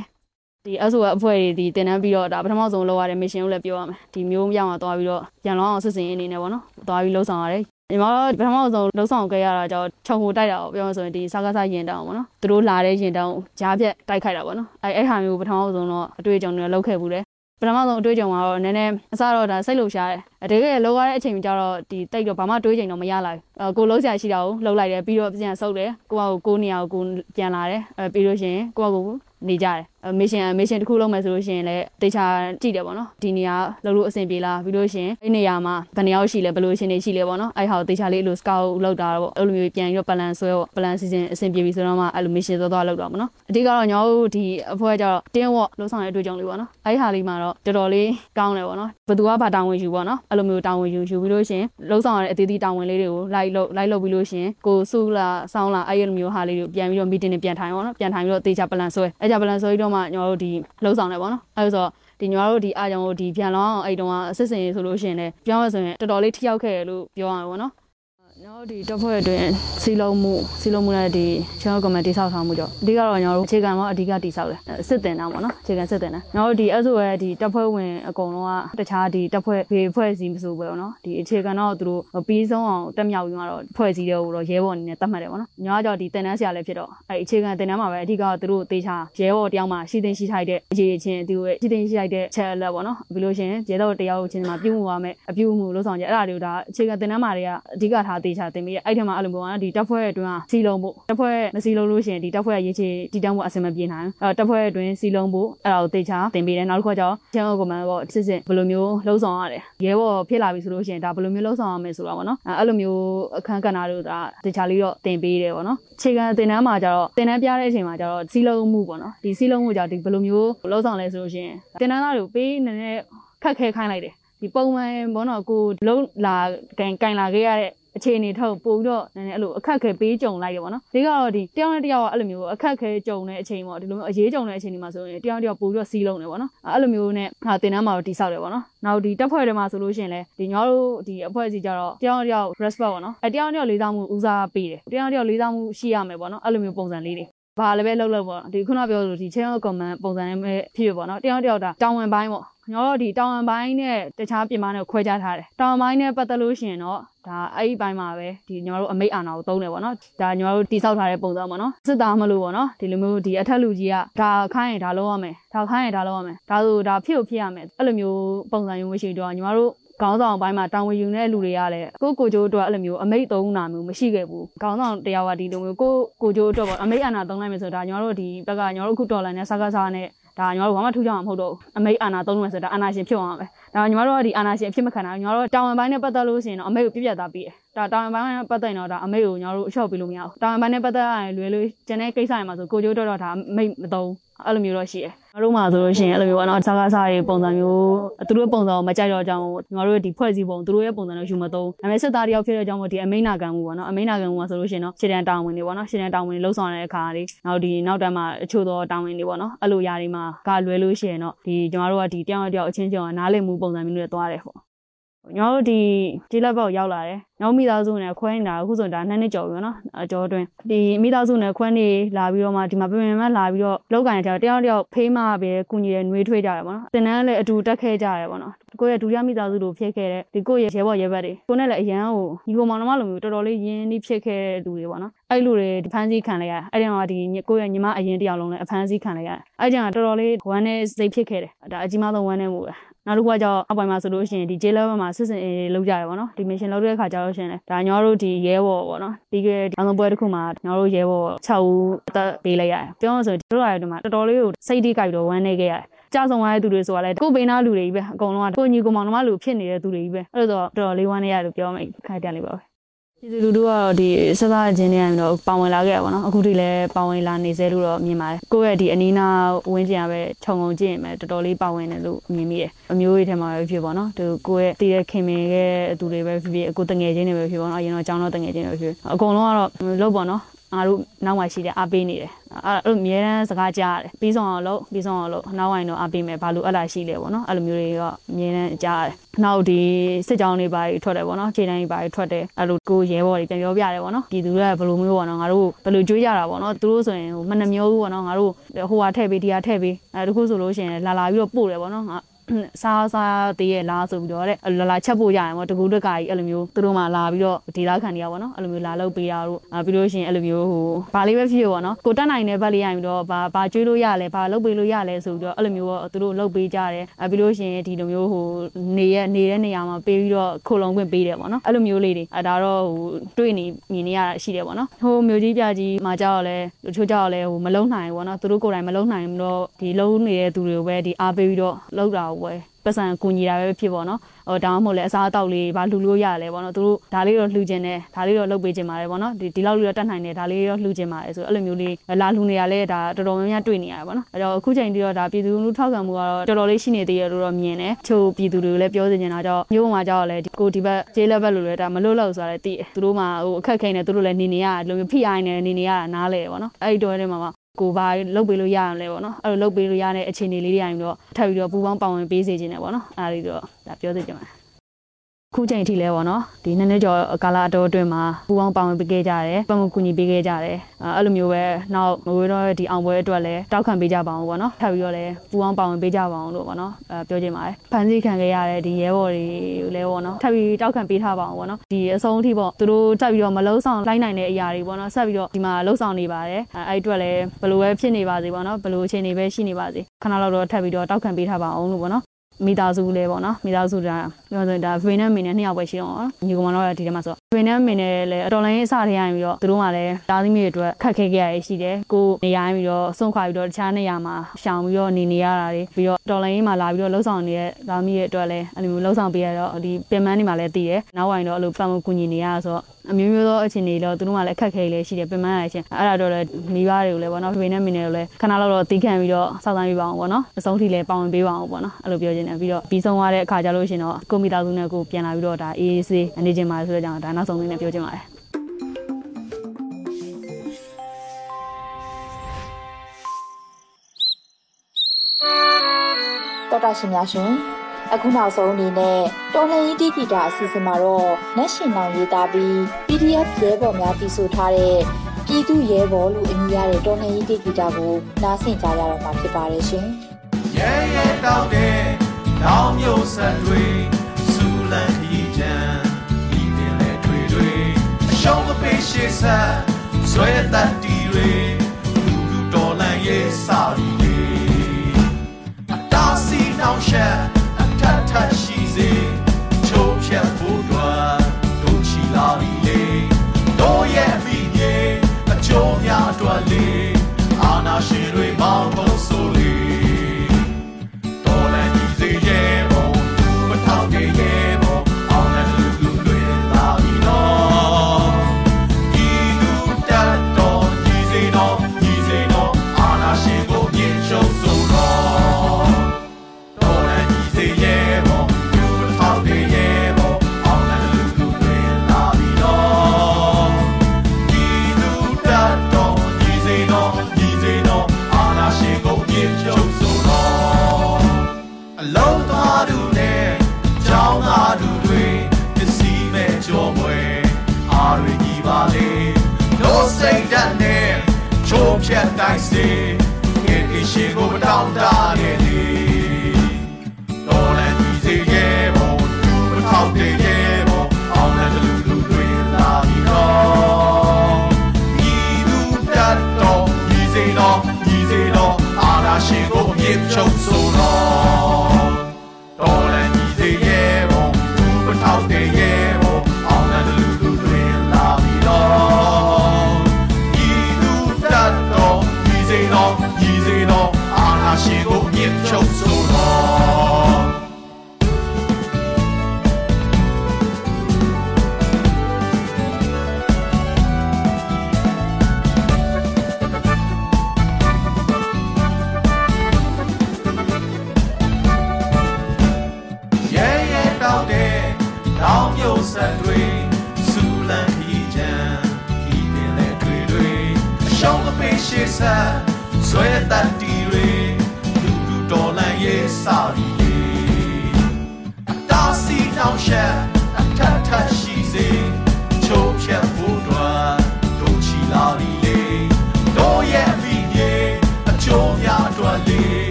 S6: ဒီအဆိုအဖွဲ့တွေဒီတင်တန်းပြီးတော့ဒါပထမဆုံးလောက်ရတဲ့ mission ကိုလည်းပြောရမယ်ဒီမျိုးရောက်အောင်သွားပြီးတော့ရန်လောင်းအောင်စစ်စင်အနေနဲ့ပေါ့နော်သွားပြီးလှုပ်ဆောင်ရတယ် ညီမတို့ပထမဆုံးလှုပ်ဆောင်ခဲ့ရတာကြောင့်ခြုံဟိုတိုက်တာပေါ့ပြောမှဆိုရင်ဒီစကားစားရင်တောင်ပေါ့နော်သူတို့လာတဲ့ရင်တောင်ကြားပြက်တိုက်ခိုက်တာပေါ့နော်အဲအဲ့ဟာမျိုးပထမဆုံးတော့အတွေ့အကြုံတွေလောက်ခဲ့ဘူးလေပထမဆုံးအတွေ့အကြုံကတော့နည်းနည်းအစတော့ဒါစိတ်လှုပ်ရှားတယ်တကယ်လောက်ရတဲ့အချိန်ကျတော့ဒီတိတ်တော့ဘာမှတွေးချိန်တော့မရလာဘူးကိုလုံးဆရာရှိတာကိုလှုပ်လိုက်တယ်ပြီးတော့ပြန်ဆုပ်တယ်ကိုကကိုနေရာကိုကိုပြန်လာတယ်အဲပြီးလို့ရှိရင်ကိုကကိုနေကြတယ် မစ်ရှင်မစ်ရှင်တစ်ခုလုံးမယ်ဆိုလို့ရှိရင်လည်းတေချာကြည့်တယ်ပေါ့နော်ဒီနေရာလောက်လို့အဆင်ပြေလားပြီးလို့ရှိရင်အဲ့နေရာမှာဘယ်နှယောက်ရှိလဲဘယ်လိုရှင်နေရှိလဲပေါ့နော်အဲ့ဟာကိုတေချာလေးလို့ scout လောက်တာပေါ့အဲ့လိုမျိုးပြန်ပြီးတော့ plan ဆွဲပေါ့ plan season အဆင်ပြေပြီဆိုတော့မှအဲ့လို mission သွားသွားလောက်တာပေါ့နော်အဓိကတော့ညောတို့ဒီအဖွဲ့ကျတော့ team work လုံးဆောင်တဲ့အတွေ့အကြုံလေးပေါ့နော်အဲ့ဟာလေးမှာတော့တော်တော်လေးကောင်းတယ်ပေါ့နော်ဘယ်သူကဘာတာဝန်ယူပေါ့နော်အဲ့လိုမျိုးတာဝန်ယူယူပြီးလို့ရှိရင်လုံးဆောင်ရတဲ့အသေးသေးတာဝန်လေးတွေကိုလိုက်လို့လိုက်လို့ပြီးလို့ရှိရင်ကိုစုလာစောင်းလာအဲ့လိုမျိုးဟာလေးတွေပြန်ပြီးတော့ meeting တွေပြန်ထိုင်ပေါ့နော်ပြန်ထိုင်ပြီးတော့တေချာ plan ဆွဲအဲ့ကြ plan ဆွဲပြီးတော့မှညောတို့ဒီလှုပ်ဆောင်တယ်ပေါ့နော်အဲဆိုတော့ဒီညီမတို့ဒီအားကြောင့်ဒီပြန်လောင်းအဲ့တုန်းကအစစ်စင်ဆိုလို့ရှိရင်လည်းပြောရဆိုရင်တော်တော်လေးထိရောက်ခဲ့တယ်လို့ပြောရမှာပေါ့နော် ညောတို့ဒီတပ်ဖွဲ့အတွင်းစီလုံးမှုစီလုံးမှုနဲ့ဒီကျွန်တော်ကမတီဆောက်ထားမှုကြောင့်အဓိကတော့ညောတို့အခြေခံတော့အဓိကတီဆောက်တယ်စစ်တင်တာပေါ့နော်အခြေခံစစ်တင်တာညောတို့ဒီအဲ့ဆိုရဲဒီတပ်ဖွဲ့ဝင်အကုန်လုံးကတခြားဒီတပ်ဖွဲ့ဖေဖွဲ့စည်းမဆိုပဲပေါ့နော်ဒီအခြေခံတော့သူတို့ပြီးဆုံးအောင်တက်မြောက်ပြီးတော့ဖွဲ့စည်းတယ်တော့ရဲဘော်အနေနဲ့တတ်မှတ်တယ်ပေါ့နော်ညောကြောဒီတင်တန်းဆရာလည်းဖြစ်တော့အဲ့အခြေခံတင်တန်းမှာပဲအဓိကသူတို့တေချာရဲဘော်တယောက်မှရှိတင်ရှိထိုက်တဲ့အခြေချင်းသူတို့ရှိတင်ရှိထိုက်တဲ့ချက်လက်ပေါ့နော်ပြီးလို့ရှင်ရဲတော်တယောက်ချင်းမှာပြုမှုရမယ်အပြုမှုလို့ဆောင်ကြအဲ့ဒါတွေကိုဒါအခြေခံတင်တန်းမှာတွေကအဓိကထားတေချာချာတင်ပေးရအဲ့ထက်မှာအဲ့လိုမျိုးကဒီတက်ဖွဲ့အတွင်းကစီလုံးဖို့တက်ဖွဲ့မစီလုံးလို့ရှိရင်ဒီတက်ဖွဲ့ရေချေတီတန်းဖို့အဆင်မပြေနိုင်အဲ့တော့တက်ဖွဲ့အတွင်းစီလုံးဖို့အဲ့ဒါကိုတေချာတင်ပေးတယ်နောက်တစ်ခါကျတော့ချန်ကမန်ပေါ့စစ်စစ်ဘယ်လိုမျိုးလှုပ်ဆောင်ရတယ်ရဲဘော်ဖြစ်လာပြီဆိုလို့ရှိရင်ဒါဘယ်လိုမျိုးလှုပ်ဆောင်ရမလဲဆိုတာပေါ့နော်အဲ့လိုမျိုးအခန်းကဏ္ဍတို့ဒါတေချာလေးတော့တင်ပေးတယ်ပေါ့နော်ခြေခံတင်တန်းမှာကျတော့တင်တန်းပြတဲ့အချိန်မှာကျတော့စီလုံးမှုပေါ့နော်ဒီစီလုံးမှုကြောင့်ဒီဘယ်လိုမျိုးလှုပ်ဆောင်လဲဆိုလို့ရှိရင်တင်တန်းသားတွေကိုပေးနည်းနည်းခက်ခဲခိုင်းလိုက်တယ်ဒီပုံမှန်ဘောနော်ကိုလုံးလာကန်ကန်လာခဲ့ရတဲ့ အခြေအနေထုတ်ပို့ပြီးတော့နည်းနည်းအဲ့လိုအခက်ခဲပေးကြုံလိုက်တယ်ပေါ့နော်ဒီကတော့ဒီတယောက်နဲ့တယောက်ကအဲ့လိုမျိုးအခက်ခဲကြုံတဲ့အချိန်ပေါ့ဒီလိုမျိုးအရေးကြုံတဲ့အချိန်ဒီမှာဆိုရင်တယောက်တယောက်ပို့ပြီးတော့စီးလုံးတယ်ပေါ့နော်အဲ့လိုမျိုးနဲ့ဟာတင်တန်းမှာတော့တိဆောက်တယ်ပေါ့နော်နောက်ဒီတက်ဖွဲ့တွေမှာဆိုလို့ရှိရင်လည်းဒီညီတို့ဒီအဖွဲ့အစည်းကြတော့တယောက်တယောက် respect ပေါ့နော်အဲတယောက်တယောက်လေးစားမှုဦးစားပေးတယ်တယောက်တယောက်လေးစားမှုရှိရမယ်ပေါ့နော်အဲ့လိုမျိုးပုံစံလေးတွေဘာလည်းပဲလှုပ်လှုပ်ပေါ့ဒီခုနပြောလို့ဒီ channel comment ပုံစံနဲ့ဖြစ်ဖြစ်ပေါ့နော်တယောက်တယောက်ဒါတောင်းဝင်ပိုင်းပေါ့ကျွန်တော်တို့ဒီတောင်ဝန်ပိုင်းနဲ့တခြားပြင်ပနဲ့ခွဲခြားထားတယ်တောင်ဝန်ပိုင်းနဲ့ပတ်သက်လို့ရှိရင်တော့ ဒါအဲ့ဒီဘိုင်းမှာပဲဒီညီမတို့အမိတ်အာဏာကိုသုံးတယ်ပေါ့နော်ဒါညီမတို့တိဆောက်ထားတဲ့ပုံစံပေါ့နော်စစ်သားမလို့ပေါ့နော်ဒီလိုမျိုးဒီအထက်လူကြီးကဒါခိုင်းရင်ဒါလုပ်ရမယ်ဒါခိုင်းရင်ဒါလုပ်ရမယ်ဒါဆိုဒါဖြစ်ကိုဖြစ်ရမယ်အဲ့လိုမျိုးပုံစံမျိုးမရှိတော့ညီမတို့ကောင်းဆောင်ပိုင်းမှာတာဝန်ယူနေတဲ့လူတွေကလည်းကိုကိုကျိုးအတွက်အဲ့လိုမျိုးအမိတ်သုံးတာမျိုးမရှိခဲ့ဘူးကောင်းဆောင်တရားကဒီလိုမျိုးကိုကိုကျိုးအတွက်ပေါ့အမိတ်အာဏာသုံးလိုက်မယ်ဆိုတော့ဒါညီမတို့ဒီဘက်ကညီမတို့အခုတော်လိုင်းနဲ့စကားစားနဲ့ ဒါညီမတို့ဘာမှထူးခြားမှာမဟုတ်တော့ဘူးအမိတ်အာဏာသုံးလို့ဆိုတော့အာဏာရှင်ဖြစ်အောင်ပဲဒါညီမတို့ကဒီအာဏာရှင်အဖြစ်မခံတာညီမတို့တာဝန်ပိုင်းနဲ့ပတ်သက်လို့ရှိရင်တော့အမိတ်ကိုပြပြသားပြီးတယ်ဒါတာဝန်ပိုင်းနဲ့ပတ်သက်ရင်တော့ဒါအမိတ်ကိုညီမတို့အလျှော့ပေးလို့မရဘူးတာဝန်ပိုင်းနဲ့ပတ်သက်ရရင်လွယ်လို့ကျန်တဲ့ကိစ္စတွေမှာဆိုကိုကျိုးတော့တော့ဒါအမိတ်မသုံး အဲ့လိုမျိုးတော့ရှိတယ်။တို့မှာဆိုလို့ရှိရင်အဲ့လိုမျိုးပေါ့နော်စားကားစားတွေပုံစံမျိုးသူတို့ပုံစံကိုမကြိုက်တော့ကြောင်းညီမတို့ဒီဖွဲ့စည်းပုံသူတို့ရဲ့ပုံစံတော့ယူမသုံး။ဒါပေမဲ့စစ်သားတယောက်ဖြစ်တဲ့ကြောင်းမို့ဒီအမိန်နာခံမှုပေါ့နော်အမိန်နာခံမှုမှာဆိုလို့ရှိရင်တော့ရှစ်တန်းတောင်းဝင်တွေပေါ့နော်ရှစ်တန်းတောင်းဝင်လှုပ်ဆောင်တဲ့အခါလေးနောက်ဒီနောက်တန်းမှာအချို့သောတောင်းဝင်တွေပေါ့နော်အဲ့လိုຢာတွေမှာကလွယ်လို့ရှိရင်တော့ဒီကျမတို့ကဒီတယောက်တယောက်အချင်းချင်းကနားလည်မှုပုံစံမျိုးတွေသွားတယ်ပေါ့။ ညီမတို့ဒီဒီလက်ဘောက်ရောက်လာတယ်။နောက်မိသားစုနဲ့ခွဲနေတာအခုဆိုဒါနှစ်နှစ်ကျော်ပြီနော်။အကျော်အတွင်းဒီမိသားစုနဲ့ခွဲနေလာပြီးတော့မှဒီမှာပြင်ပြင်မလာပြီးတော့လောက်ကန်ကြတယောက်တယောက်ဖေးမပဲကုညီတဲ့နှွေးထွေးကြတယ်ပေါ့နော်။တင်တန်းလည်းအတူတက်ခဲ့ကြတယ်ပေါ့နော်။ကိုယ့်ရဲ့ဒုတိယမိသားစုလိုဖြစ်ခဲ့တဲ့ဒီကိုယ့်ရဲ့ရဲဘော်ရဲဘက်တွေကိုနဲ့လည်းအရန်ကိုညီကိုမောင်နှမလိုမျိုးတော်တော်လေးရင်းနှီးဖြစ်ခဲ့တဲ့လူတွေပေါ့နော်။အဲ့လူတွေဒီဖန်စီခံလိုက်ရအဲ့ဒီမှာဒီကိုယ့်ရဲ့ညီမအရင်တယောက်လုံးလည်းအဖန်စီခံလိုက်ရအဲ့ကြောင့်တော်တော်လေးဝမ်းနဲ့စိတ်ဖြစ်ခဲ့တယ်။ဒါအကြီးမားဆုံးဝမ်းနဲ့မှုပဲ။ နောက်တစ်ခုကကြောင့်အပိုင်းမှာဆိုလို့ရှိရင်ဒီ J level မှာစစ်စင်လောက်ကြတယ်ပေါ့နော်ဒီ mission လောက်တဲ့အခါကျတော့ရှင်လေဒါညောတို့ဒီရဲဘော်ပေါ့နော်ပြီးခဲ့တဲ့အောင်ဆုံးပွဲတစ်ခုမှာညောတို့ရဲဘော်6ဦးအသက်ပေးလိုက်ရတယ်ပြောရဆိုတို့ရတယ်ဒီမှာတော်တော်လေးကိုစိတ်တိကြိုက်တော့ဝမ်းနေခဲ့ရတယ်ကြဆုံသွားတဲ့သူတွေဆိုတာလေကိုယ်ပိန်းသားလူတွေကြီးပဲအကုန်လုံးကကိုညီကိုမောင်နှမလူဖြစ်နေတဲ့သူတွေကြီးပဲအဲ့လိုဆိုတော့တော်တော်လေးဝမ်းနေရတယ်ပြောမယ်ခိုက်တယ်လေးပါပဲ ပြည်သူလူထုကတော့ဒီစစချင်းတွေကတော့ပါဝင်လာခဲ့ရပါတော့အခုထိလည်းပါဝင်လာနေစေလို့တော့မြင်ပါတယ်ကိုယ့်ရဲ့ဒီအနီးနားဝင်းကျင်ကပဲခြုံငုံကြည့်ရင်ပဲတော်တော်လေးပါဝင်တယ်လို့မြင်မိတယ်အမျိုးတွေထဲမှာပဲဖြစ်ပါတော့သူကိုယ့်ရဲ့တည်တဲ့ခင်မင်ခဲ့သူတွေပဲဖြစ်ဖြစ်အခုတငယ်ချင်းတွေပဲဖြစ်ပါတော့အရင်တော့အကြောင်းတော့တငယ်ချင်းတွေပဲဖြစ်အကုန်လုံးကတော့လို့ပေါ့နော် ငါတို့နောက်မှရှိတယ်အားပေးနေတယ်အဲ့လိုအများတန်းစကားကြားရတယ်ပြီးဆုံးအောင်လို့ပြီးဆုံးအောင်လို့နောက်ဝိုင်းတော့အားပေးမယ်ဘာလို့အဲ့လာရှိလဲပေါ့နော်အဲ့လိုမျိုးတွေကအများတန်းကြားရတယ်နောက်ဒီစစ်ကြောင်းတွေပါထွက်တယ်ပေါ့နော်ခြေတန်းတွေပါထွက်တယ်အဲ့လိုကိုရဲဘော်တွေပြန်ပြောပြတယ်ပေါ့နော်ပြည်သူတွေကဘယ်လိုမျိုးပေါ့နော်ငါတို့ဘယ်လိုကြွေးကြတာပေါ့နော်သူတို့ဆိုရင်ဟိုမနှမျိုးဘူးပေါ့နော်ငါတို့ဟိုဟာထည့်ပေးဒီဟာထည့်ပေးအဲတခုဆိုလို့ရှိရင်လာလာပြီးတော့ပို့တယ်ပေါ့နော်ငါ စားစားသေးရဲ့လားဆိုပြီးတော့တဲ့လာလာချက်ဖို့ရရင်ပေါ့တကူတက်ကကြီးအဲ့လိုမျိုးသူတို့မှလာပြီးတော့ဒေတာခံနေရပါတော့အဲ့လိုမျိုးလာလုပ်ပေးတာတို့ပြီးလို့ရှိရင်အဲ့လိုမျိုးဟိုဘာလေးပဲဖြစ်ဖြစ်ပေါ့နော်ကိုတက်နိုင်တဲ့ဘက်လေးရရင်တော့ဘာဘာကျွေးလို့ရလဲဘာလုပ်ပေးလို့ရလဲဆိုပြီးတော့အဲ့လိုမျိုးသူတို့လုပ်ပေးကြတယ်ပြီးလို့ရှိရင်ဒီလိုမျိုးဟိုနေရနေတဲ့နေရာမှာပေးပြီးတော့ခိုလုံခွင့်ပေးတယ်ပေါ့နော်အဲ့လိုမျိုးလေးတွေအဲဒါတော့ဟိုတွေ့နေမြင်နေရတာရှိတယ်ပေါ့နော်ဟိုမျိုးကြီးပြကြီးမှာကြောက်လဲတချို့ကြောက်လဲဟိုမလုံနိုင်ဘူးပေါ့နော်သူတို့ကိုယ်တိုင်မလုံနိုင်တော့ဒီလုံနေတဲ့သူတွေကိုပဲဒီအားပေးပြီးတော့လောက်တာကိုပဲပတ်စံကူညီတာပဲဖြစ်ပေါ့နော် ဟိုဒါမှမဟုတ်လဲအစားအသောက်လေးဘာလှူလို့ရတယ်ပေါ့နော်သူတို့ဒါလေးတော့လှူခြင်းတယ်ဒါလေးတော့လုပ်ပေးခြင်းပါတယ်ပေါ့နော်ဒီဒီလောက်လေးတော့တတ်နိုင်တယ်ဒါလေးတော့လှူခြင်းပါတယ်ဆိုအဲ့လိုမျိုးလေးလာလှူနေရလဲဒါတော်တော်များများတွေ့နေရတယ်ပေါ့နော်အဲ့တော့အခုချိန်ထိတော့ဒါပြည်သူလူထုထောက်ခံမှုကတော့တော်တော်လေးရှိနေသေးရလို့တော့မြင်တယ်ချို့ပြည်သူတွေကိုလည်းပြောစီနေတာကြောင့်မျိုးမှာကြောက်လဲဒီကိုဒီဘက်ဂျေးလက်ဘက်လို့လဲဒါမလို့လို့ဆိုတာလည်းသိတယ်သူတို့မှဟိုအခက်ခဲနေသူတို့လည်းနေနေရတယ်လိုမျိုးဖိအားနေနေနေရတာနားလဲပေါ့နော်အဲ့ဒီတော့ထဲမှာကိုဘာလုတ်ပေးလို့ရအောင်လဲပေါ့နော်အဲ့လိုလုတ်ပေးလို့ရတဲ့အခြေအနေလေးတွေအရင်တော့ထပ်ပြီးတော့ပူပေါင်းပါဝင်ပေးစေခြင်းနဲ့ပေါ့နော်အဲ့ဒါလေးတော့ ဒါပြောသိချင်ပါတယ်ခုချိန်ထိလဲပေါ့နော်ဒီနှစ်နှစ်ကျော်ကာလအတော်အတွင်းမှာပူပေါင်းပါဝင်ပေးခဲ့ကြတယ်ပတ်မှုကူညီပေးခဲ့ကြတယ်အဲ့လိုမျိုးပဲနောက်မဝေးတော့ဒီအောင်ပွဲအတွက်လည်းတောက်ခံပေးကြပါအောင်ပေါ့နော်ထပ်ပြီးတော့လည်းပူပေါင်းပါဝင်ပေးကြပါအောင်လို့ပေါ့နော်အဲပြောချင်ပါတယ်ဖန်စီခံခဲ့ရတဲ့ဒီရဲဘော်တွေလည်းပေါ့နော်ထပ်ပြီးတောက်ခံပေးထားပါအောင်ပေါ့နော်ဒီအဆုံးအထိပေါ့သူတို့ထပ်ပြီးတော့မလုံးဆောင်လိုက်နိုင်တဲ့အရာတွေပေါ့နော်ဆက်ပြီးတော့ဒီမှာလုံးဆောင်နေပါတယ်အဲ့အတွက်လည်းဘယ်လိုပဲဖြစ်နေပါစေပေါ့နော်ဘယ်လိုအခြေအနေပဲရှိနေပါစေခဏလောက်တော့ထပ်ပြီးတော့တောက်ခံပေးထားပါအောင်လို့ပေါ့နော် မိသားစုလေးပေါ့နော်မိသားစုဒါပြောဆိုဒါဗီနမ်မင်းနဲ့နှစ်ယောက်ပဲရှိတော့နော်ညီကောင်မတော့ဒီထဲမှာဆိုဗီနမ်မင်းနဲ့လည်းအတော်လိုင်းရေးအစထဲရပြီးတော့သူတို့ကလည်းတားသမီးတွေအတွက်ခက်ခဲကြရရှိတယ်ကိုနေရပြီးတော့ဆုံးခွာပြီးတော့တခြားနေရာမှာရှောင်ပြီးတော့နေနေရတာတွေပြီးတော့တော်လိုင်းရေးမှာလာပြီးတော့လှုပ်ဆောင်နေတဲ့တားသမီးတွေအတွက်လည်းအဲ့လိုမျိုးလှုပ်ဆောင်ပေးရတော့ဒီပင်မတွေမှာလည်းတည်တယ်နောက်ပိုင်းတော့အဲ့လိုပတ်မှုကူညီနေရဆိုတော့ အမျိုးမျိုးသောအခြေအနေတော့သူတို့ကလည်းအခက်ခဲလေးရှိတယ်ပြင်ပန်းရချင်းအဲ့ဒါတော့လည်းမိဘတွေကိုလည်းပေါ့နော်ဖေနဲ့မင်းတွေကိုလည်းခဏလောက်တော့တီးခန့်ပြီးတော့စောင့်ဆိုင်ပေးပါအောင်ပေါ့နော်အဆုံးထိလည်းပါဝင်ပေးပါအောင်ပေါ့နော်အဲ့လိုပြောချင်တယ်ပြီးတော့ပြီးဆုံးသွားတဲ့အခါကျလို့ရှင်တော့ကွန်ပျူတာစုနဲ့ကိုပြန်လာပြီးတော့ဒါ AAC အနေချင်းပါဆိုတော့ဒါနောက်ဆုံးလေးနဲ့ပြောချင်ပါတယ်
S1: တော်တာရှင်များရှင် အခုနောက်ဆုံးအနေနဲ့တော်လှန်ရေးတိဂီတာအစီအစဉ်မှာတော့နတ်ရှင်နောင်ရေးသားပြီး PDF ရဲဘော်များတည်ဆိုထားတဲ့ပြည်သူရဲဘော်လို့အမည်ရတဲ့တော်လှန်ရေးတိဂီတာကိုနားဆင်ကြရတော့မှာဖြစ်ပါတယ်ရှင်။
S7: ရဲရဲတောင်းတဲ့တောင်းမျိုးဆက်တွေစူလန်ခီချမ်းဒီပင်လေတွေတွေအရှုံးမပေးရှိဆက်ဆွဲတတ်တီတွေလူလူတော်လန်ရေးစာရီအတားစီနှောင်းရှက်